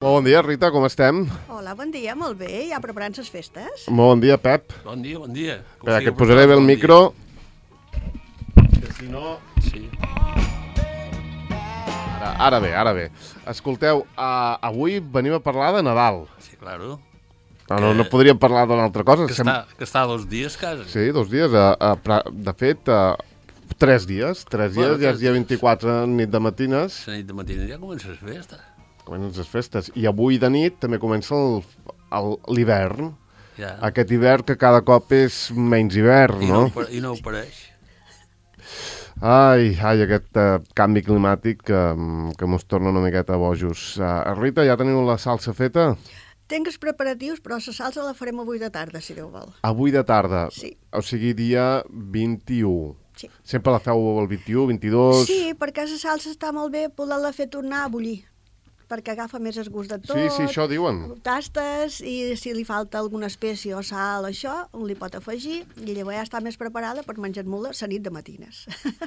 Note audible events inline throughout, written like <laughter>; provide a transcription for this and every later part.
Molt bon dia, Rita, com estem? Hola, bon dia, molt bé. Ja preparant les festes? Molt bon dia, Pep. Bon dia, bon dia. Com Espera, que et posaré bé el bon dia. micro. Que si no... Sí. Ara, ara bé, ara bé. Escolteu, uh, avui venim a parlar de Nadal. Sí, claro. No, no, no podríem parlar d'una altra cosa. Que Sem- està, que està dos dies, quasi. Sí, dos dies. Uh, uh, pra- de fet, uh, tres dies. Tres dies, Bueno, ja és dia dies. 24, nit de matines. La nit de matina ja comença la festa. Comencen les festes. I avui de nit també comença l'hivern. Ja. Aquest hivern que cada cop és menys hivern, I, no? no, I no ho pareix. Ai, ai, aquest uh, canvi climàtic que, mm, que mos torna una miqueta bojos. Uh, Rita, ja teniu la salsa feta? Tinc els preparatius, però la salsa la farem avui de tarda, si Déu vol. Avui de tarda. Sí. O sigui, dia 21. Sí. Sempre la feu el 21, 22... Sí, perquè la salsa està molt bé poder-la fer tornar a bullir, perquè agafa més el gust de tot. sí, sí, això diuen. Tastes i si li falta alguna espècie o sal això, un li pot afegir i llavors ja està més preparada per menjar-me-la la nit de matines.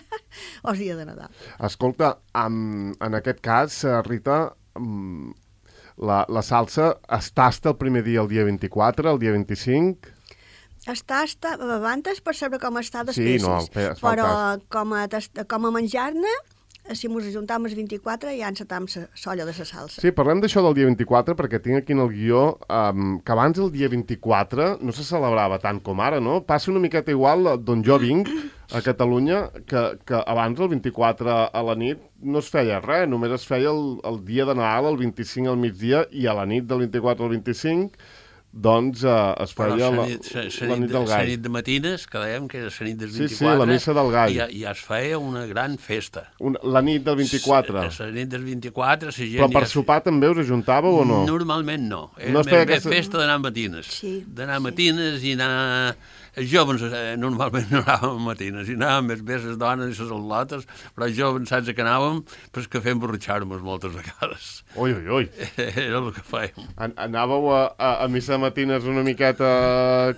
<laughs> o el dia de Nadal. Escolta, en, en aquest cas, eh, Rita, mm, la, la salsa es tasta el primer dia, el dia 24, el dia 25... Està, està, abans per saber com està Sí, d'espècies, no, es però com a, com a menjar-ne, si mos ajuntam els 24 ja encetam la solla de la salsa. Sí, parlem d'això del dia 24 perquè tinc aquí en el guió um, que abans el dia 24 no se celebrava tant com ara, no? Passa una miqueta igual d'on jo vinc, a Catalunya, que, que abans el 24 a la nit no es feia res, només es feia el, el dia de Nadal, el 25 al migdia, i a la nit del 24 al 25 doncs eh, es feia la la, nit, sa la nit, nit de, del gall. nit de matines, que dèiem que era la nit del Sí, 24, sí, la missa del gall. Ja, ja es feia una gran festa. Una, la nit del 24. La nit del 24, la gent... Però per ja sopar també us ajuntàveu o no? Normalment no. Era No més aquesta- festa d'anar a matines. Sí, D'anar a sí. matines i anar... Els joves eh, normalment <laughs> no anàvem a matines, i anàvem més bé les dones i les al·lotes, però els joves saps a què anàvem? Pues que fem borratxar-nos moltes vegades. Ui, ui, ui. <laughs> Era el que fèiem. An anàveu a, a, a missa matines una miqueta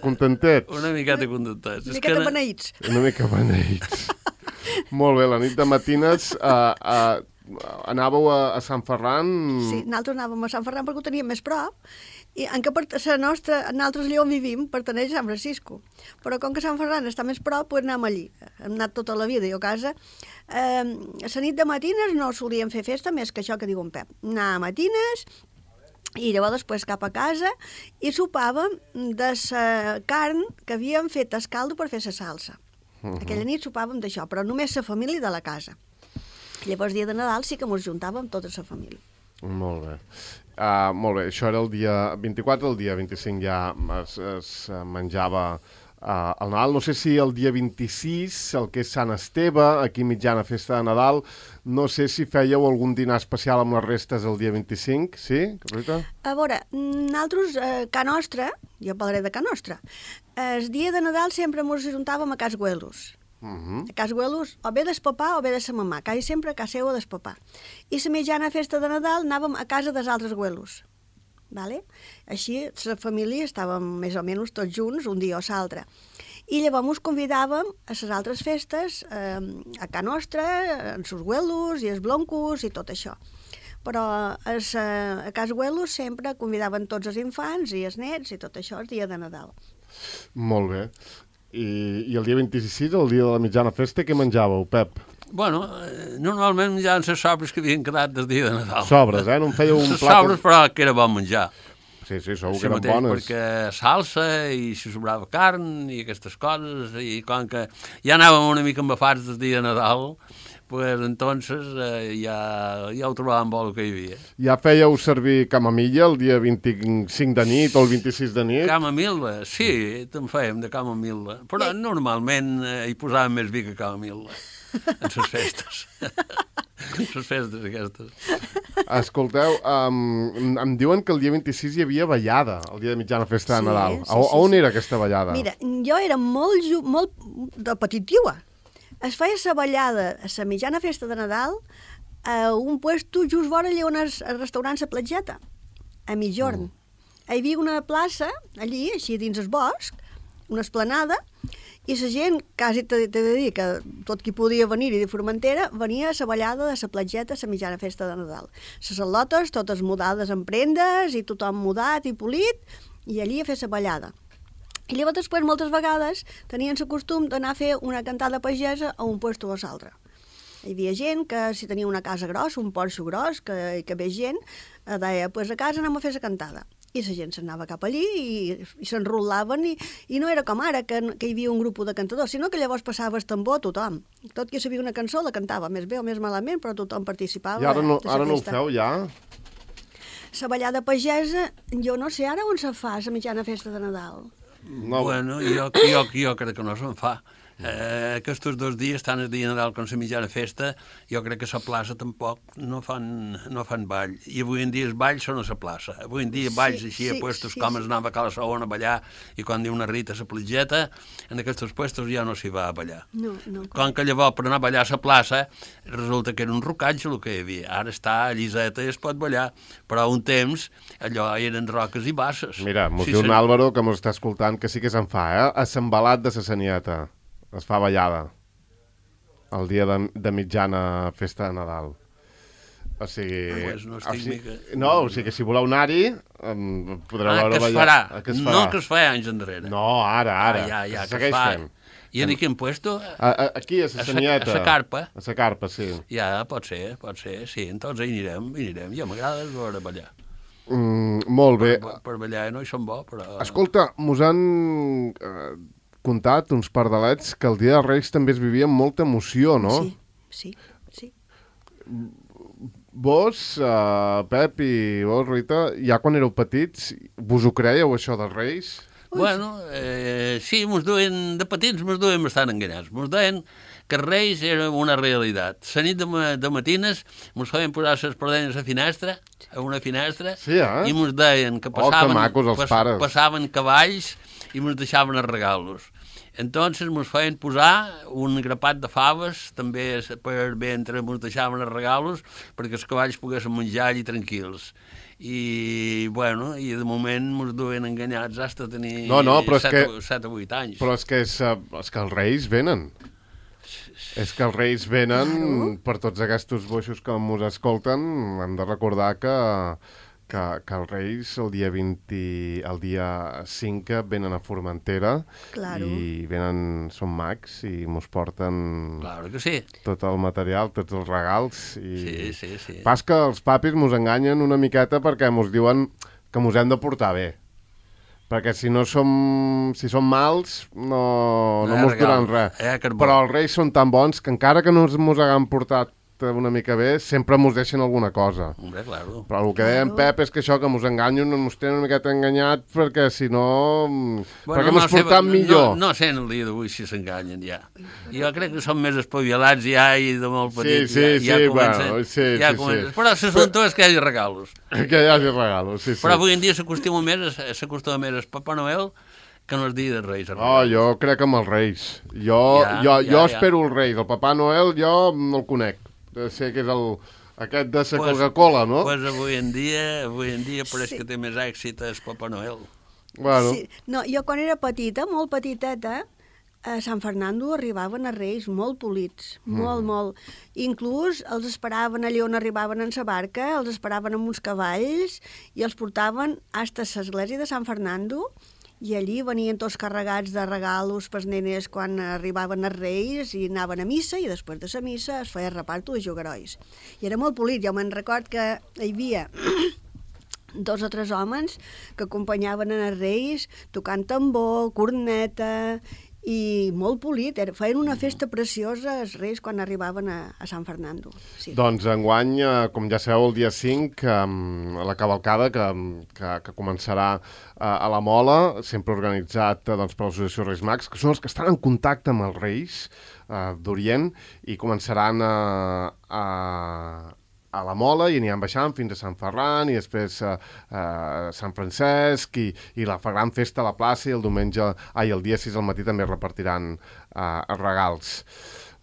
contentets? Una miqueta contentats. Una És que miqueta beneïts. Una mica beneïts. <laughs> Molt bé, la nit de matines uh, uh, anàveu a, a Sant Ferran... Sí, nosaltres anàvem a Sant Ferran perquè ho teníem més prop, i en què la nostra, nosaltres allà on vivim pertaneix a Sant Francisco, però com que Sant Ferran està més prop, pues anem allí. Hem anat tota la vida jo a casa. Eh, a la nit de matines no solíem fer festa més que això que diu en Pep. Anar a matines, i llavors després cap a casa i sopàvem de la carn que havíem fet el caldo per fer la salsa. Uh -huh. Aquella nit sopàvem d'això, però només la família de la casa. Llavors, dia de Nadal sí que ens juntàvem tota la família. Molt bé. Uh, molt bé, això era el dia 24, el dia 25 ja es, es menjava uh, el Nadal. No sé si el dia 26, el que és Sant Esteve, aquí mitjana festa de Nadal, no sé si fèieu algun dinar especial amb les restes el dia 25, sí, Rita? A veure, nosaltres, eh, Ca Nostra, jo parlaré de Ca Nostra, el dia de Nadal sempre ens juntàvem a Cas Güelos. Uh -huh. A Cas Güelos, o bé del papà o bé de sa mamà, quasi sempre a casa seva del papà. I la mitjana festa de Nadal anàvem a casa dels altres Güelos. Vale? Així, la família estàvem més o menys tots junts, un dia o l'altre. I llavors ens convidàvem a les altres festes, eh, a Ca Nostra, en sus Güelos i els Bloncos i tot això. Però es, a Cas Güelos sempre convidaven tots els infants i els nets i tot això el dia de Nadal. Molt bé. I, I el dia 26, el dia de la mitjana festa, què menjàveu, Pep? Bueno, eh, normalment ja les sobres que havien quedat del dia de Nadal. Sobres, eh? No em fèieu un Les plat... sobres, però que era bon menjar. Sí, sí, segur que eren mateix, bones. perquè salsa i si sobrava carn i aquestes coses, i com que ja anàvem una mica embafats del dia de Nadal, pues entonces eh, ja, ja ho trobàvem bo el que hi havia. Ja fèieu servir camamilla el dia 25 de nit o el 26 de nit? Camamil·la, sí, te'n fèiem de camamil·la, però Sí. normalment eh, hi posàvem més vi que camamil·la en les festes. <laughs> les festes aquestes. Escolteu, um, em diuen que el dia 26 hi havia ballada, el dia de mitjana festa Sí, de Nadal. sí, a, sí, on sí. era aquesta ballada? Mira, jo era molt, molt de petitiva. Es feia la ballada a la mitjana festa de Nadal a un puesto just vora allà on és el restaurant La Platgeta, a Mitjorn. Mm. Hi havia una plaça allí, així dins el bosc, una esplanada, I la gent, quasi t'he de dir que tot qui podia venir-hi de Formentera, venia a la ballada de la platgeta a la mitjana festa de Nadal. Les al·lotes, totes mudades en prendes, i tothom mudat i polit, i allí a fer la ballada. I llavors després, moltes vegades, tenien el costum d'anar a fer una cantada pagesa a un puesto o a l'altre. Hi havia gent que, si tenia una casa grossa, un porxo gros, que, que ve gent, eh, deia, pues a casa anem a fer la cantada. I la gent s'anava cap allí i, i s'enrotlaven i, i no era com ara, que, que hi havia un grup de cantadors, sinó que llavors passava el tambor a tothom. Tot qui sabia una cançó la cantava, més bé o més malament, però tothom participava. I ara no, ara no ho feu, ja? La ballada pagesa, jo no sé ara on se fa, la mitjana festa de Nadal. No. Bueno, jo, jo, jo crec que no se'n fa. Eh, aquests dos dies, tant el dia Nadal com la mitjana festa, jo crec que a la plaça tampoc no fan, no fan ball. I avui en dia els balls són a la plaça. Avui en dia balls Sí, així sí, a puestos sí, com sí. es anava a Cala Saona a ballar i quan diu una Rita a la platgeta, en aquests puestos ja no s'hi va a ballar. No, no. Com que llavors per anar a ballar a la plaça resulta que era un rocatge el que hi havia. Ara està a lliseta i es pot ballar, però un temps allò eren roques i basses. Mira, mos Sí, diu un. Álvaro que mos està escoltant que sí que se'n fa, eh? A s'embalat de sa Sanieta. Es fa ballada. El dia de, de mitjana festa de Nadal. O sigui... Ah, pues no o sigui mica- no, o sigui que si voleu anar-hi, podreu Ah, veure que es ballar. farà. Ah, que es No farà. que es fa anys enrere. No, ara, ara. Ah, ja, ja, Es que es fa. fent. I en quin puesto? A, a, aquí, a sa A sa- Sanieta. a sa carpa. A sa carpa, sí. Ja, pot ser, pot ser, sí, tots hi anirem, hi anirem. Jo m'agrada veure ballar. Mm, molt bé. Per, per ballar no hi som bo, però... Escolta, mos han eh, contat uns pardalets que el dia dels Reis també es vivia amb molta emoció, no? Sí, sí, sí. Vos, uh, Pep i vos, Rita, ja quan éreu petits, vos ho creieu, això dels Reis? Bueno, eh, sí, mos duen, de petits mos duen bastant enganyats. Mos deien que els Reis era una realitat. La nit de, ma- de matines mos feien posar les perdenyes a finestra, a una finestra, Sí, eh? i mos deien que Oh, que passaven, macos els pares. passaven cavalls i mos deixaven els regalos. Entonces mos feien posar un grapat de faves, també per ventre mos deixaven els regalos perquè els cavalls poguessin menjar allí tranquils. I, bueno, i de moment mos duen enganyats fins a tenir No, no, però és 7, que- o, 7 o 8 anys. Però és que, és, eh, és que els Reis venen. És que els Reis venen per tots aquests boixos que mos escolten. Hem de recordar que, que, que els Reis el dia 20, el dia 5 venen a Formentera Claro. i venen, són mags i mos porten Claro que sí. tot el material, tots els regals i Sí, sí, sí. pas que els papis mos enganyen una miqueta perquè mos diuen que mos hem de portar bé perquè si no som si som mals no, no, No mos duran res carbó. però els reis són tan bons que encara que no ens mos haguem portat una mica bé sempre mos deixen alguna cosa Hombre, claro. però el que deia en Claro. Pep és que això que mos enganyen mos tenen una miqueta enganyat perquè si no mm, perquè no mos sé, portam millor No, no sé en el dia d'avui si s'enganyen ja. Jo crec que són més espavilats ja i de molt Sí, petits. sí, ja, ja sí, comencen, bueno, sí, ja sí, comencen. sí. Però l'assumpte és que hi hagi regalos. <laughs> que hi hagi regalos sí, sí. Però avui en dia s'acostuma més, s'acostuma més el Papa Noel que no el dia dels Reis. No, jo crec amb els Reis. Jo, Ja, jo, ja, jo ja. espero els Reis. El Papà Noel jo no el conec. De Sé que és el, aquest de la Pues- Coca-Cola, no? Pues avui en dia, avui en dia pareix Sí. que té més èxit el Papa Noel. bueno, Sí. No, jo quan era petita, molt petiteta, a Sant Fernando arribaven a Reis molt polits, molt, molt. Inclús els esperaven allà on arribaven en sa barca, els esperaven amb uns cavalls i els portaven fins a l'església de Sant Fernando i allí venien tots carregats de regalos pels nenes quan arribaven els Reis i anaven a missa i després de la missa es feia reparto de jugarois. I era molt polit, jo me'n record que hi havia <clears throat> dos o tres homes que acompanyaven en els reis tocant tambor, corneta i molt polit. Feien una festa preciosa els reis quan arribaven a, a Sant Fernando. Sí. doncs enguany, eh, com ja sabeu, el dia 5, eh, la cavalcada que, que, que començarà eh, a la Mola, sempre organitzat doncs, per l'Associació Reis Mags, que són els que estan en contacte amb els Reis eh, d'Orient i començaran a, a, a la Mola i aniran baixant fins a Sant Ferran i després a, a Sant Francesc i, i la gran festa a la plaça i el diumenge, ai, el dia 6 al matí també repartiran uh, regals.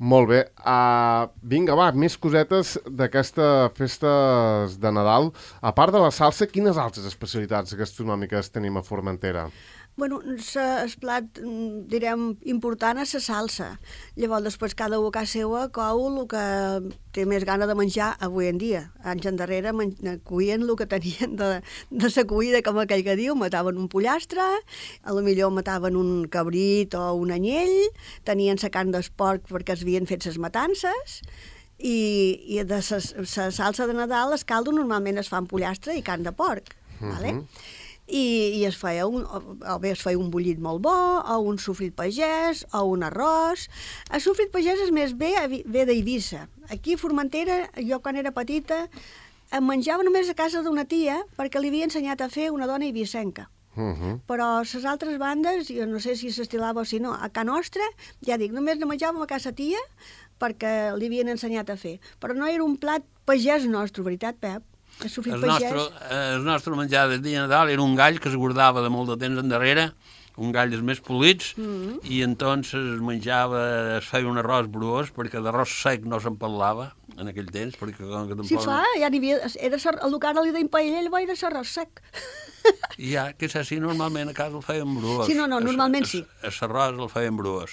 Molt bé. Uh, vinga, va, més cosetes d'aquestes festes de Nadal. A part de la salsa, quines altres especialitats gastronòmiques tenim a Formentera? Bueno, el plat, mm, direm, important és la salsa. Llavors, després, cada un a casa seva cou el que té més gana de menjar avui en dia. Anys endarrere cuien el que tenien de, de sa cuida, com aquell que diu, mataven un pollastre, a lo millor mataven un cabrit o un anyell, tenien sa carn d'esporc perquè es havien fet ses matances, i, i de sa, sa salsa de Nadal, el caldo normalment es fa amb pollastre i carn de porc, vale? I, i es feia un, o, bé es feia un bullit molt bo, o un sofrit pagès, o un arròs. El sofrit pagès és més bé, a ve d'Eivissa. Aquí a Formentera, jo quan era petita, em menjava només a casa d'una tia perquè li havia ensenyat a fer una dona eivissenca. Uh -huh. Però les altres bandes, jo no sé si s'estilava o si no, a Can Nostra, ja dic, només ne menjàvem a casa tia perquè li havien ensenyat a fer. Però no era un plat pagès nostre, veritat, Pep? El nostre, eh, el nostre menjar del dia de Nadal era un gall que es guardava de molt de temps endarrere, un gall dels més polits, mm. -hmm. i entonces es menjava, es feia un arròs bruós, perquè d'arròs sec no se'n parlava en aquell temps, perquè com que tampoc... Sí, fa, ja n'hi havia... Era ser, el que ara li deien paella, ell va era serrós sec. Ja, que és així, normalment a casa el feien bruós. Sí, no, no, normalment sí. El arròs el feien bruós.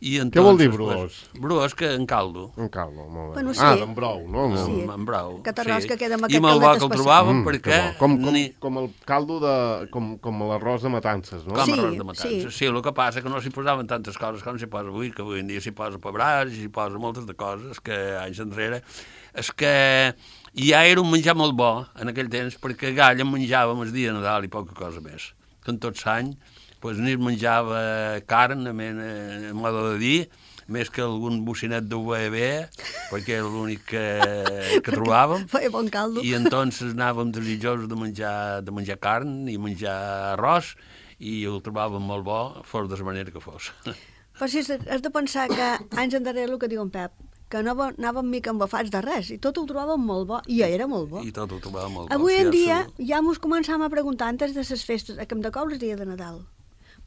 I Què vol dir entonces, bruós? Pues, bruós que en caldo. Un caldo, molt bé. Bueno, sí. Ah, d'en brou, no? Sí. Sí. amb, amb brau. Aquest arròs que queda amb I aquest molt bo caldet que el trobàvem Mm, perquè... que bo. com, com, ni- com el caldo de... com, com l'arròs de matances, no? Com Sí, arròs de matances. sí. Sí. sí, el que passa que no s'hi posaven tantes coses com s'hi posa avui, que avui en dia s'hi posa pebrats, s'hi posa moltes de coses que anys enrere... És que ja era un menjar molt bo en aquell temps, perquè gall en menjàvem el dia de Nadal i poca cosa més. En tot l'any, doncs, ni es menjava carn, a, men, a modo de dir, més que algun bocinet d'UVB, perquè era l'únic que, que trobàvem. <laughs> Feia bon caldo. I entonces anàvem desitjosos de menjar, de menjar carn i menjar arròs i el trobàvem molt bo, fos de la manera que fos. Però sí, has de pensar que anys endarrere el que diu en Pep, que no anàvem mica embafats de res, i tot ho trobàvem molt bo, i ja era molt bo. I tot ho trobàvem molt Avui bo. en sí, dia ja mos començam a preguntar antes de les festes, a Camp de Cou el dia de Nadal.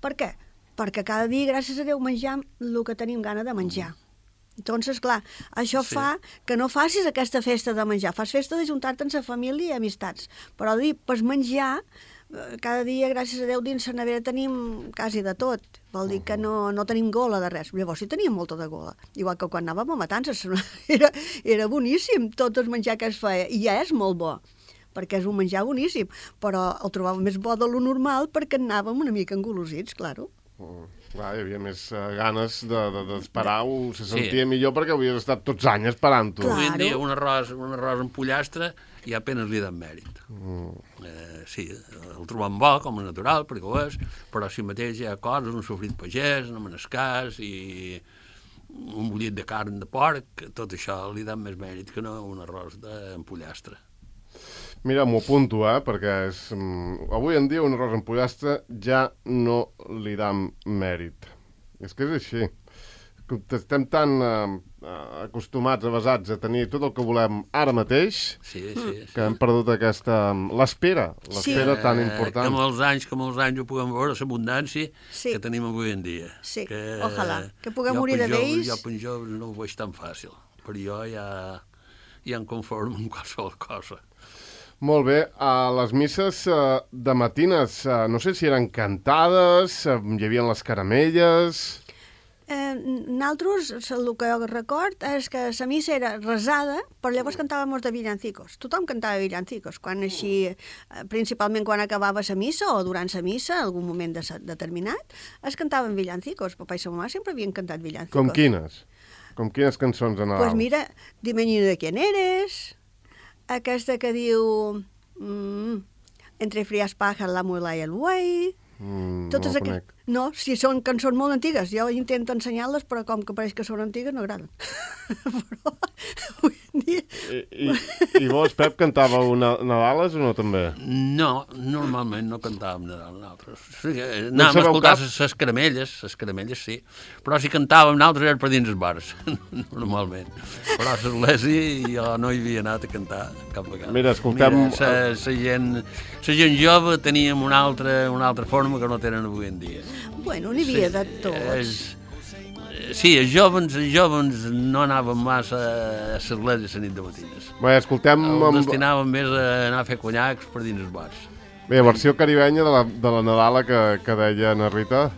Per què? Perquè cada dia, gràcies a Déu, menjam el que tenim gana de menjar. Entonces, clar, això Sí. fa que no facis aquesta festa de menjar. Fas festa de juntar-te amb la família i amistats. Però dir, per menjar, cada dia, gràcies a Déu, dins la nevera tenim quasi de tot. Vol dir que no, no tenim gola de res. Llavors sí teníem molta de gola. Igual que quan anàvem a matances. <laughs> Era, era boníssim tot el menjar que es feia. I ja és molt bo perquè és un menjar boníssim, però el trobàvem més bo de lo normal perquè anàvem una mica engolosits, claro. Mm, Clar, hi havia més uh, ganes d'esperar, de, d'esperar-ho, se Sí. sentia millor perquè havies estat tots anys esperant-ho. Clar. Avui en dia Claro. un arròs, un arròs amb pollastre i apenas li dan mèrit. Mm. Eh, sí, el trobem bo, com a natural, perquè ho és, però si mateix hi ha coses, un sofrit pagès, un menescàs i un bullit de carn de porc, tot això li dan més mèrit que no un arròs de, amb pollastre. Mira, m'ho apunto, eh, perquè és, mm, avui en dia un arròs amb ja no li dam mèrit. És que és així. Com que Estem tan eh, eh, acostumats, avasats a tenir tot el que volem ara mateix, Sí, sí. sí. que hem perdut aquesta... l'espera, l'espera tan Eh, important. Que molts anys, que molts anys ho puguem veure, l'abundància Sí. que tenim avui en dia. Sí, que, ojalà, que puguem jo morir de vells. Jo per joves no ho veig tan fàcil, però jo ja, ja em conformo amb qualsevol cosa. Molt bé, a les misses eh, de matines, no sé si eren cantades, hi havia les caramelles... Eh, nosaltres, el que jo record és que la missa era resada, però llavors cantàvem de villancicos. Tothom cantava villancicos, quan així, eh, principalment quan acabava la missa o durant la missa, algun moment de, determinat, es cantaven villancicos. Papa i sa mamà sempre havien cantat villancicos. Com quines? Com quines cançons de Nadal? Pues mira, Dime niño de quién eres, aquesta que diu mm, Entre frías pajas, la mula i el buey... Mm, Totes no la aqu... conec. No, si són cançons molt antigues. Jo intento ensenyar-les, però com que pareix que són antigues, no agraden. <laughs> però. I, i, I vos, Pep, cantàveu na Nadales o no també? No, normalment no cantàvem Nadal nosaltres. Sí, eh, No anàvem a sabeu escoltar cap? les caramelles, les caramelles sí, però si cantàvem nosaltres era per dins els bars, <laughs> normalment. Però a l'església jo no hi havia anat a cantar cap vegada. Mira, escoltem- Mira, la, la, gent, la gent jove teníem una altra, una altra forma que no tenen avui en dia. Bueno, n'hi havia de tots. És, sí, els jovens, els jovens no anaven massa a l'església la nit de matines. Bé, escoltem... El Amb... destinàvem més a anar a fer conyacs per dins els bars. Bé, versió caribenya de la, de la Nadala que, que deia na Rita.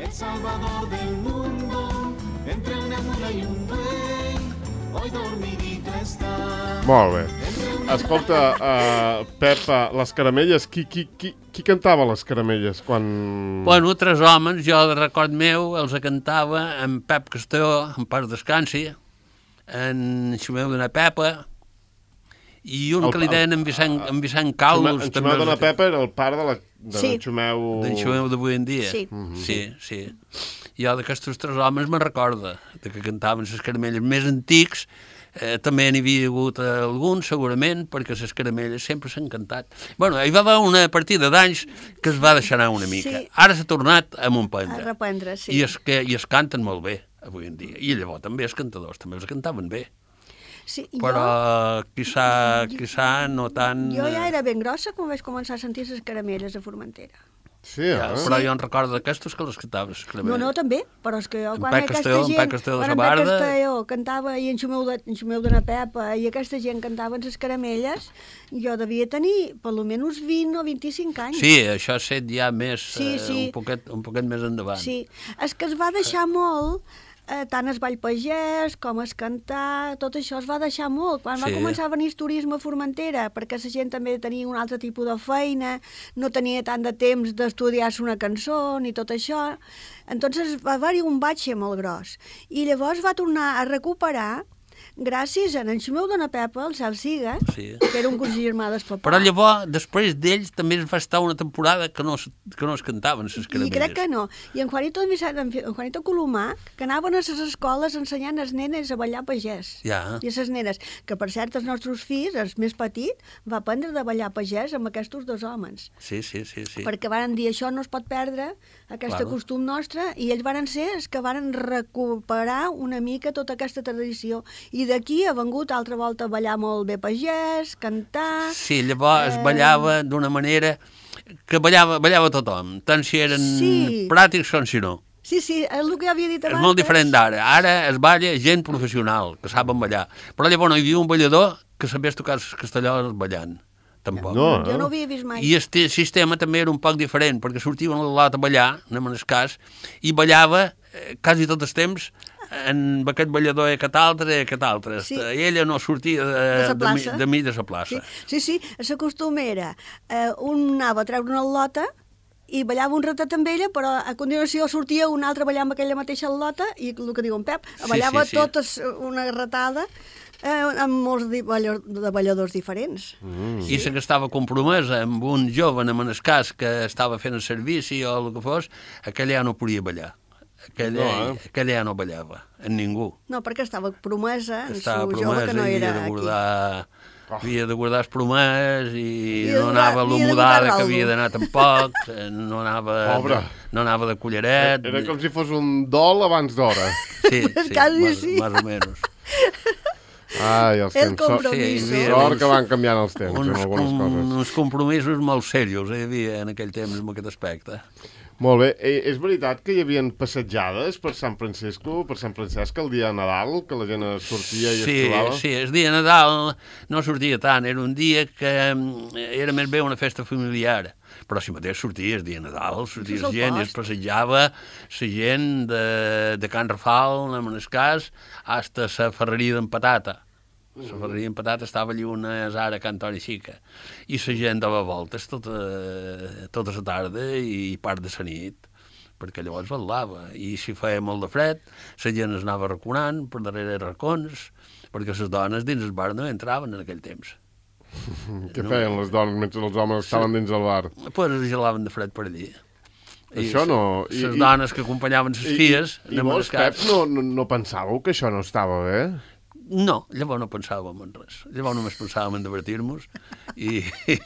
El salvador del mundo, entre una mula y un buey, hoy dormidito está. Molt bé. Escolta, uh, Pep, uh, les caramelles, qui, qui, qui, qui cantava les caramelles quan... Bueno, tres homes, jo de record meu, els cantava en Pep Castelló, en Pas Descansi, en Xumeu d'una Pepa, i un El- que li deien en Vicent, en Vicent Calus. en Xumeu de la Pepa era el pare de la, de Sí. Xumeu... D'en Xumeu d'avui en dia. Sí. sí, sí. Jo d'aquests tres homes me'n recorda, de que cantaven les caramelles més antics, eh, també n'hi havia hagut alguns, segurament, perquè les caramelles sempre s'han cantat. bueno, hi va haver una partida d'anys que es va deixar anar una mica. Sí. Ara s'ha tornat a A Montprendre. reprendre, sí. I, es, que, I es canten molt bé, avui en dia. I llavors també els cantadors també els cantaven bé. sí Però quizà, quizà no tant... jo, jo ja eh, era ben grossa quan vaig començar a sentir les caramelles a Formentera. Sí, eh? Ja, però jo en recordo d'aquestos que les cantaven, les No, no, també, però és que jo, En quan aquesta Castelló, en gent, Pep Castelló de quan en Sabarda. Pep Castelló cantava i en Xumeu de, en Xumeu de na Pepa i aquesta gent cantaven les caramelles, jo devia tenir per almenys 20 o 25 anys. Sí, això ha set ja més, Sí, eh, sí. un, poquet, un poquet més endavant. Sí, és que es va deixar molt, eh, tant es ball pagès com es cantar, tot això es va deixar molt. Quan va Sí. començar a venir el turisme a Formentera, perquè la gent també tenia un altre tipus de feina, no tenia tant de temps d'estudiar-se una cançó ni tot això, entonces va haver-hi un batxe molt gros. I llavors va tornar a recuperar gràcies a en Ximeu de na Pepa, el Cel Siga, Sí. que era un cos germà del papà. Però llavors, després d'ells, també es va estar una temporada que no, que no es cantaven, les I caramelles. crec que no. I en Juanito, en Juanito Colomà, que anaven a les escoles ensenyant als nenes a ballar pagès. Ja. I a les nenes, que per cert els nostres fills, el més petit, va aprendre de ballar pagès amb aquests dos homes. Sí, sí, sí. sí. Perquè varen dir això no es pot perdre, aquest Claro. costum nostre, i ells varen ser els que varen recuperar una mica tota aquesta tradició. I d'aquí ha vengut altra volta a ballar molt bé pagès, cantar... Sí, llavors Eh, ballava d'una manera que ballava, ballava tothom, tant si eren Sí. pràctics com si no. Sí, sí, és el que havia dit És abans. molt diferent d'ara. Ara es balla gent professional, que saben ballar. Però llavors no hi havia un ballador que sabés tocar els castellols ballant. Tampoc. No, Jo no ho havia vist mai. I el sistema també era un poc diferent, perquè sortia un lot a ballar, anem en el cas, i ballava eh, quasi tot el temps en aquest ballador i aquest altre i aquest altre. Sí. I ella no sortia de, De mi, de mi de la plaça. Sí, sí, sí, costum era, eh, un anava a treure una lota i ballava un ratet amb ella, però a continuació sortia un altre ballant amb aquella mateixa lota i el que diu en Pep, Sí, ballava sí, sí. totes una ratada eh, amb molts de balladors diferents. Mm. I la que estava compromesa amb un jove en cas que estava fent el servici o el que fos, aquella ja no podia ballar. Aquella, No, eh? aquella ja no ballava, en ningú. No, perquè estava promesa, en estava su jove promesa que no i era havia de aquí. guardar havia de guardar els promès i Havia de no anava havia de l'humudada guardar que havia d'anar tampoc, <laughs> eh, no anava, Pobre. no, no anava de collaret. Era com si fos un dol abans d'hora. Sí, <laughs> sí, Quasi más, sí. más o menos. <laughs> Ai, els El temps. Sort, compromiso. Sí, sort uns- que van canviant els temps en Uns, algunes com, coses. uns compromisos molt serios hi havia en aquell temps en aquest aspecte. Molt bé. Eh, és veritat que hi havia passejades per Sant Francisco, per Sant Francesc, el dia de Nadal, que la gent es sortia i Sí, es trobava? sí, el dia de Nadal no sortia tant, era un dia que mm, era més bé una festa familiar, però si mateix sortia el dia de Nadal, sortia el gent i es passejava la gent de, de Can Rafal, en el cas, hasta la ferreria d'en Patata. La ferreria d'en Patata estava allí una ara a Can Toni Xica. I la gent dava voltes tota, tota la tarda i part de la nit perquè llavors ballava, i si feia molt de fred, la gent es anava raconant per darrere racons, perquè les dones dins el bar no entraven en aquell temps. <laughs> Què feien les dones mentre els homes estaven dins el bar? Pues es gelaven de fred per allí. Això no- i- Les i- dones que acompanyaven les filles... I, i a vos. Pep, no, no, no pensàveu que això no estava bé? No, llavors no pensàvem en res. Llavors només pensàvem en divertir-nos i, i,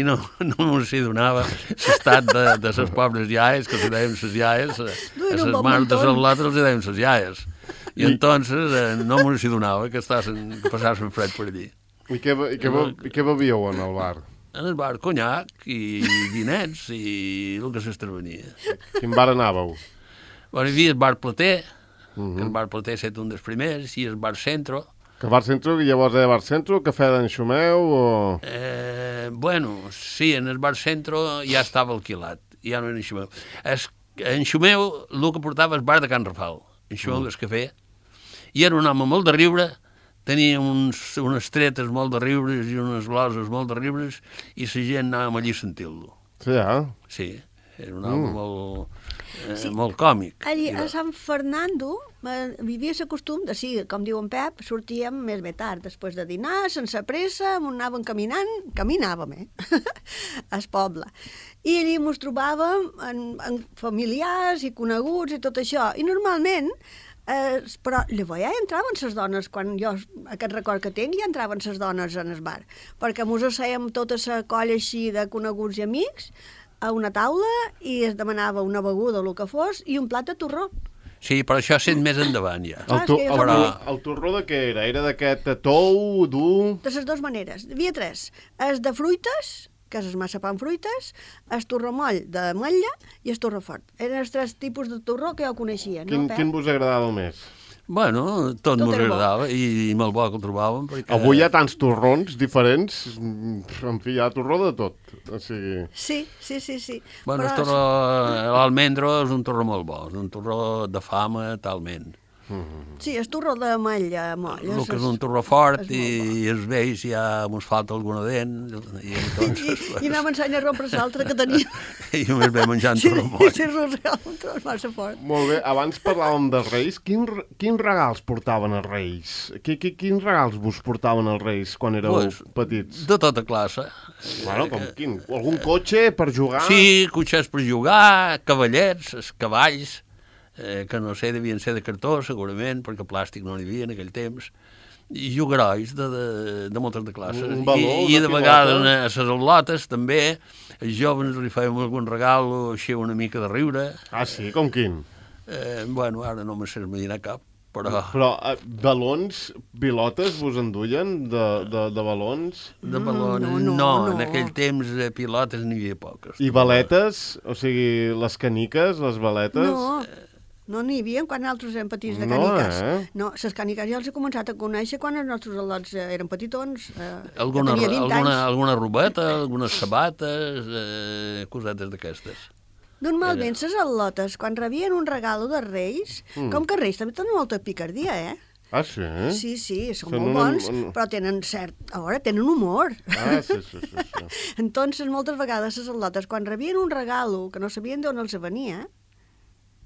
i no, no ens hi donava l'estat de, de les pobres iaies, que els hi dèiem les iaies, a, No a les mares de les altres els hi dèiem les iaies. I entonces eh, no ens hi donava que, estaven, que passaven fred per allí. I què, i què, i què bevíeu en el bar? En el bar conyac i vinets i el que s'estrevenia. Quin bar anàveu? Bueno, hi havia el bar Plater, uh -huh. que el bar Plater ha estat un dels primers, i el bar Centro, Que bar centro, llavors era bar centro, cafè d'en Xumeu o... Eh, bueno, sí, en el bar centro ja estava alquilat, ja no era en Xumeu. Es, en Xumeu el que portava el bar de Can Rafal, en Xumeu mm. el cafè, i era un home molt de riure, tenia uns, unes tretes molt de riures i unes gloses molt de riures, i la gent anava allí a sentir-lo. Sí, eh? Sí, era un home mm. molt, eh, sí. molt còmic. Allí, a Sant Fernando eh, vivia el costum de, sí, com diu en Pep, sortíem més bé tard, després de dinar, sense pressa, anàvem caminant, caminàvem, eh? <laughs> al poble. I allí ens trobàvem en, en familiars i coneguts i tot això. I normalment Eh, però llavors ja entraven les dones, quan jo aquest record que tinc, ja entraven les dones en el bar, perquè mos assèiem tota la colla així de coneguts i amics a una taula i es demanava una beguda o el que fos i un plat de torró. Sí, però això sent més endavant ja. El, tu, el, però... el torró de què era? Era d'aquest tou, dur... De les dues maneres. Hi havia tres. Es de fruites, que és el massapà amb fruites, el torromoll d'ametlla i el torró fort. Eren els tres tipus de torró que jo coneixia. Quin, no, quin vos agradava més? Bueno, tot, tot agradava i, i molt bo que el trobàvem. Perquè... Avui hi ha tants torrons diferents, en fi, hi ha torró de tot. O sigui... Sí, sí, sí. sí. Bueno, Però... l'almendro és un torró molt bo, és un torró de fama talment. Sí, és torró de malla, molla. El que és un torró fort i, i es veig si ja ens falta alguna dent. I, entonces, I, pues... <laughs> i ensenyant a rompre l'altre que tenia. <laughs> I només ve menjant sí, torró moll. Sí, sí, és massa fort. Molt bé, abans parlàvem de Reis. Quin, quins regals portaven els Reis? Qui, qui, quins regals vos portaven els Reis quan éreu pues, petits? De tota classe. Bueno, com quin? Algun cotxe per jugar? Sí, cotxes per jugar, cavallets, cavalls eh, que no sé, devien ser de cartó, segurament, perquè plàstic no n'hi havia en aquell temps, i jugarois de, de, de moltes de classes. Un baló, I, i de vegades a les al·lotes també, els joves li fèiem algun regal o així una mica de riure. Ah, sí? Com quin? Eh, bueno, ara no me sé imaginar cap, però... Però eh, balons, pilotes vos enduien de, de, de balons? De balons, no, no, no, no. en aquell temps de pilotes n'hi havia poques. I baletes? O sigui, les caniques, les baletes? No, no n'hi havia quan nosaltres érem petits de caniques. No, eh? No, les caniques ja els he començat a conèixer quan els nostres al·lots eh, eren petitons. Eh, alguna, alguna, alguna robeta, algunes sabates, eh, cosetes d'aquestes. Normalment, les al·lotes, quan rebien un regalo de Reis, mm. com que Reis també tenen molta picardia, eh? Ah, sí? Sí, sí, són, són molt bons, un... però tenen cert... A veure, tenen humor. Ah, sí, sí, sí. sí. <laughs> Entonces, moltes vegades les al·lotes, quan rebien un regalo que no sabien d'on els venia,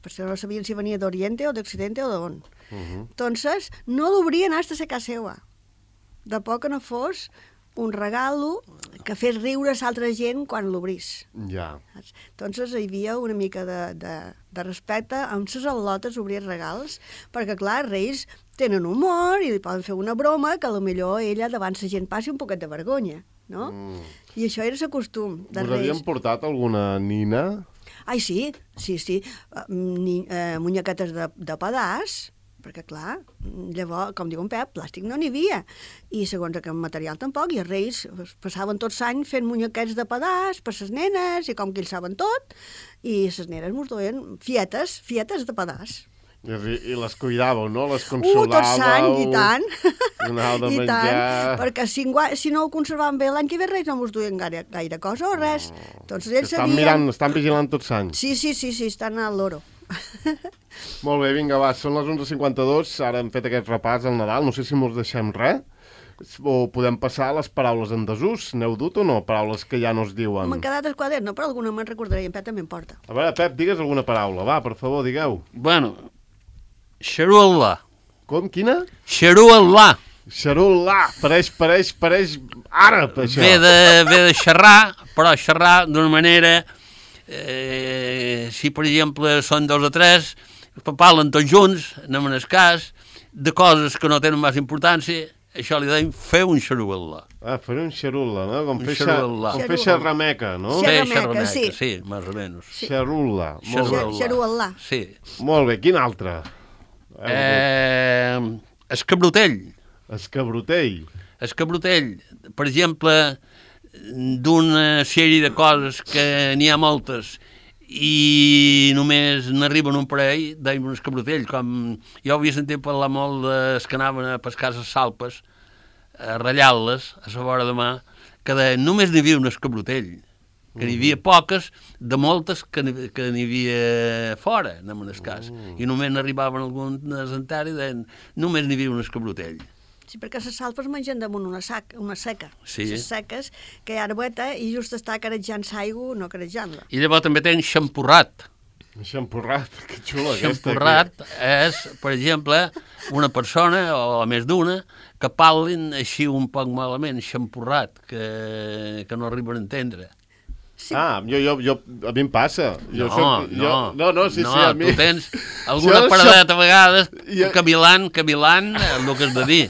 perquè no sabien si venia d'Oriente o d'Occidente o d'on. Uh -huh. Entonces, no l'obrien hasta a casa seva. De poc que no fos un regalo que fes riure a altra gent quan l'obrís. Ja. Entonces hi havia una mica de, de, de respecte amb ses al·lotes obrir regals, perquè clar, Reis tenen humor i li poden fer una broma que millor ella davant la gent passi un poquet de vergonya, no? Mm. I això era el costum de Us Reis. Havien portat alguna nina Ai, sí, sí, sí. Uh, ni, uh, munyequetes de, de pedàs, perquè, clar, llavors, com diu en Pep, plàstic no n'hi havia. I segons aquest material tampoc, i els reis passaven tots l'any fent munyequets de pedàs per les nenes, i com que ells saben tot, i les nenes mos duien fietes, fietes de pedàs. I, I les cuidàveu, no? Les consolàveu. Uh, tot l'any, i tant. Donàveu <laughs> de I menjar. Tant, perquè si, si no ho conservaven bé l'any que ve res no mos duien gaire, gaire cosa o res. No. Doncs ells estan sabien... mirant, estan vigilant tots l'any. Sí, sí, sí, sí, estan al loro. <laughs> Molt bé, vinga, va, són les 11.52, ara hem fet aquest repàs al Nadal, no sé si mos deixem res o podem passar a les paraules en desús. N'heu dut o no? Paraules que ja no es diuen. M'han quedat els quadern, no? però alguna me'n recordaré, en Pep també em porta. A veure, Pep, digues alguna paraula, va, per favor, digueu. Bueno, Xarul·la. Com? Quina? Xarul·la. Xarul·la. Pareix, pareix, pareix àrab, això. Ve de, ve de xerrar, però xerrar d'una manera... Eh, si, per exemple, són dos o tres, parlen tots junts, anem en el cas, de coses que no tenen més importància, això li deim fer un xarul·la. Ah, fer un xarul·la, no? Com fer, xarul·la. com fer xarrameca, no? Fer xarrameca, sí. sí, més o menys. Sí. Xarul·la. Xarul·la. Sí. Molt bé, quin altre? Eh, escabrotell. Escabrotell. Escabrotell, per exemple, d'una sèrie de coses que n'hi ha moltes i només n'arriben un parell, dèiem un escabrotell, com jo havia sentit parlar molt dels que anaven a pescar les salpes, a ratllar-les a la vora de mà, que de, només n'hi havia un escabrotell, que n'hi havia poques, de moltes que n'hi que n'hi havia fora, en el cas, i només n'arribaven algunes enteres i deien, només n'hi havia un escabrotell. Sí, perquè les salpes mengen damunt una, sac, una seca. Sí. Les seques, que hi ha arbeta i just està carejant l'aigua, no carejant-la. I llavors també tenen xampurrat, Xampurrat, <laughs> que xulo aquesta. Xampurrat és, per exemple, una persona, o més d'una, que parlin així un poc malament, xampurrat, que, que no arriben a entendre. Sí, Ah, jo, jo, jo, a mi em passa. Jo no, soc, no, jo, no, no, sí, no, sí, a mi... tu tens <laughs> alguna Jo paradeta a vegades, Jo- camilant, camilant, el que has de dir.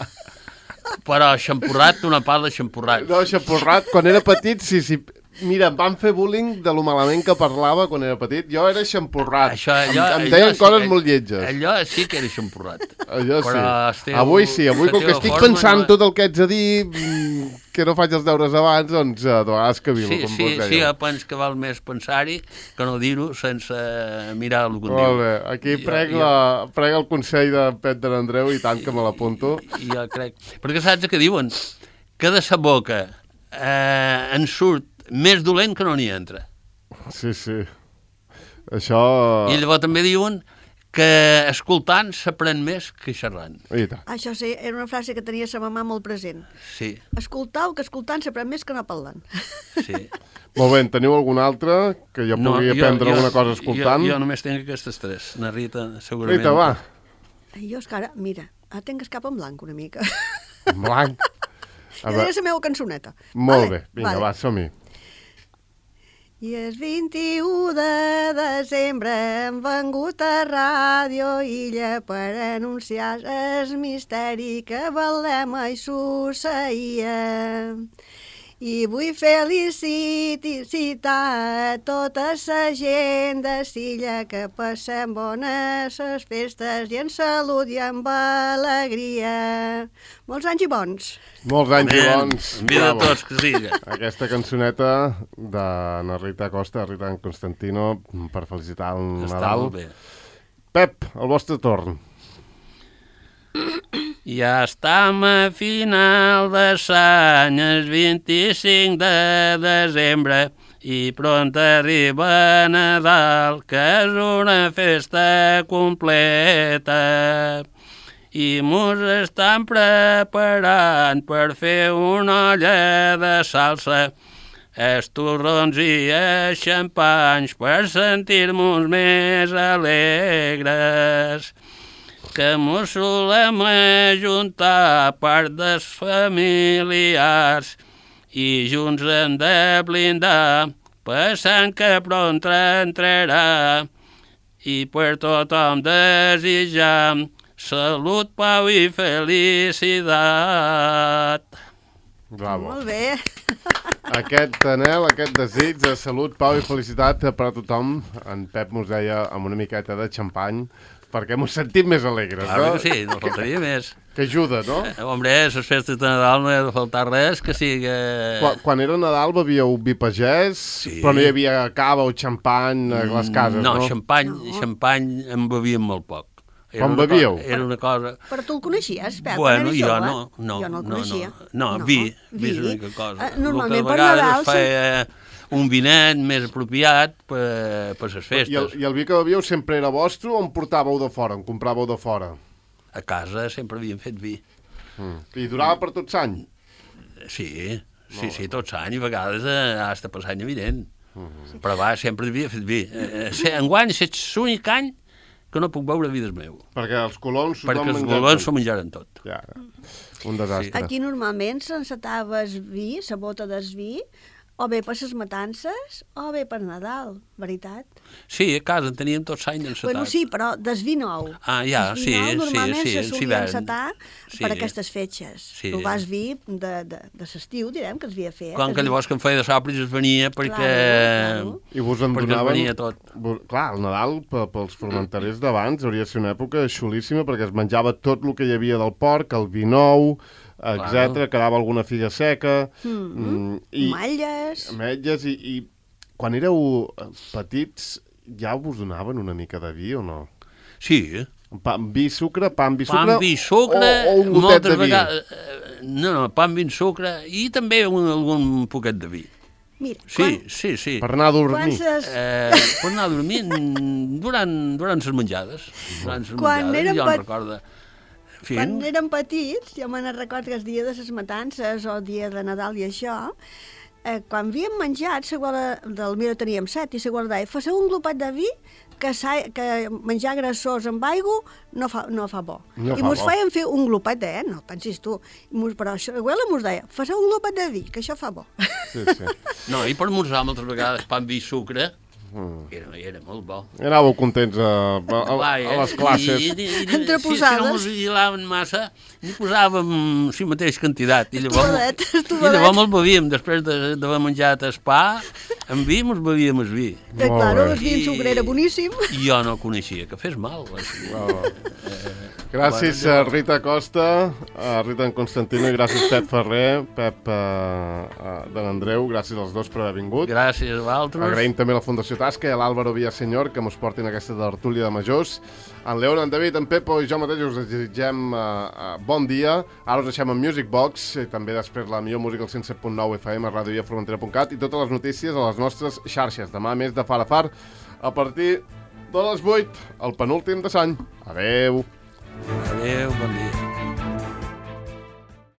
Però xampurrat, una part de xampurrat. No, xampurrat, quan era petit, sí, sí. Mira, em van fer bullying de lo malament que parlava quan era petit. Jo era xampurrat. Això, em, allò, em allò deien sí, coses all- molt lletges. Allò sí que era xampurrat. Allò sí. Però el teu- avui sí, avui com que estic forma pensant no- tot el que ets a dir, mm, que no faig els deures abans, doncs eh, de vegades cavilo, Sí, com sí, sí, jo penso que val més pensar-hi que no dir-ho sense mirar el que Molt bé, aquí Jo- preg, jo- la, preg el consell de Pet de l'Andreu i tant que me l'apunto. Jo crec... Perquè saps què diuen? Que de sa boca eh, en surt més dolent que no n'hi entra. Sí, sí. Això... I llavors també diuen que escoltant s'aprèn més que xerrant. Això sí, era una frase que tenia sa mamà molt present. Sí, Escoltau, que escoltant s'aprèn més que no parlant. sí. <laughs> Molt bé, en teniu algun altre que jo pugui aprendre alguna cosa escoltant? Jo, jo només tinc aquestes tres. Na Rita, segurament. Rita, va, I jo és que ara, mira, ara tinc el cap en blanc una mica. en blanc. <laughs> Veure, diré la meva cançoneta. molt bé, vinga, va, som-hi. I el 21 de desembre hem vengut a Ràdio Illa per anunciar el misteri que Belém i succeïa. I vull felicitar a tota la gent de Silla que passem bones les festes i en salut i amb alegria. Molts anys i bons. Molts anys i Amen. bons. En vida Bravo. tots que siga. Aquesta cançoneta de na Rita Costa, Rita Constantino, per felicitar el Està Nadal. molt bé. Pep, el vostre torn. Ja estem a final de l'any, el 25 de desembre, i pront arriba Nadal, que és una festa completa. I mos estan preparant per fer una olla de salsa, els torrons i els xampanys per sentir-nos més alegres que mos solem ajuntar part dels familiars i junts hem de blindar pensant que pront entrarà i per tothom desitjar salut, pau i felicitat. Bravo. Molt bé. <laughs> Aquest anel, aquest desig de salut, pau i felicitat per a tothom. En Pep mos deia amb una miqueta de xampany perquè mos sentim més alegres, Claro no? que sí, no faltaria més. Que ajuda, no? Eh, Hombre, les festes de Nadal no hi ha de faltar res que sigui... Quan, quan era Nadal bebíeu vi pagès, Sí. però no hi havia cava o xampany a les cases, no? no? xampany, No. xampany en bevíem molt poc. Com una co- bevíeu? Era una cosa... Però tu el coneixies, Pep? Bueno, quan eres jo jove? no, no, jo no el no, coneixia. no, no, vi, vi és l'única cosa. Eh, normalment que per Nadal... es feia un vinet més apropiat per, per les I el, festes. I el vi que bevíeu sempre era vostre o en portàveu de fora, en compràveu de fora? A casa sempre havíem fet vi. Mm. I durava per tot l'any? Sí, sí, sí, tots anys, i a vegades eh, hasta per l'any evident. Mhm. Però va, sempre havia fet vi. Eh, eh, enguany és l'únic any que no puc beure vi del meu, Perquè els colons... tothom perquè els golons s'ho menjaren tot. Ja, un desastre. Aquí normalment s'encetava el vi, la bota del vi, o bé per les matances, o bé per Nadal, veritat? Sí, a casa en teníem tots l'any encetat. Bueno, sí, però des vi nou. Ah, ja, Des vi sí, nou, sí, normalment sí, se en solia encetar Sí. per aquestes fetges. Sí. Tu vas vi de, de, de l'estiu, direm, que es havia fet. Quan que llavors que em feia de sopris es venia perquè... Claro, I vos en donaven... venia tot. Vos- Clar, el Nadal, pe- pels formenterers d'abans, hauria de ser una època xulíssima perquè es menjava tot el que hi havia del porc, el vi nou, etc. Claro. quedava alguna figa seca... Mm mm, i Malles... ametlles i, i quan éreu eh, petits ja vos donaven una mica de vi o no? Sí, Pa, vi, sucre, pa amb vi, pa sucre? amb vi, sucre, o, o un gotet de vi? vegades... eh, No, no, pa amb vi, sucre i també un, algun poquet de vi. Mira, Sí, sí, sí. Per anar a dormir. quan, quan ses, Eh, per anar a dormir durant, durant les menjades. Durant ses Quan menjades, érem jo em pet- recordo. En Quan érem petits, jo me'n recordo que el dia de les matances o el dia de Nadal i això, eh, quan havíem menjat, guarda, del Mira teníem set, i la guarda deia, faceu un glopet de vi que, sa- que menjar grassós amb aigua no fa, no fa bo. No I mos feien fer un glopet, eh? No pensis tu. I mos, però això, l'abuela mos deia, faceu un glopet de vi, que això fa bo. Sí, sí. no, i per esmorzar moltes vegades pa amb vi i sucre, Mm. era, era molt bo. Anàveu contents a, a, a, a les classes. I, i, i, Entre si, si no mos vigilaven massa, ni posàvem si mateix quantitat. I llavors, I llavors me'l bevíem, després de- d'haver menjat el pa, amb vi mos bevíem el vi. Que, claro, el vi en sucre era boníssim. I jo no coneixia que fes mal. així. Gràcies a Rita Costa, a Rita en Constantino i gràcies Pep Ferrer, Pep uh, uh, de l'Andreu, gràcies als dos per haver vingut. Gràcies a vosaltres. Agraïm també a la Fundació Tasca i a l'Àlvaro Villasenyor que mos portin aquesta tertúlia de majors. En Leon, en David, en Pepo i jo mateix us desitgem uh, uh, bon dia. Ara us deixem en Music Box i també després la millor música al 107.9 FM a radioviaformentera.cat i totes les notícies a les nostres xarxes. Demà més de Far a Far a partir de les 8, el penúltim de l'any. Adeu!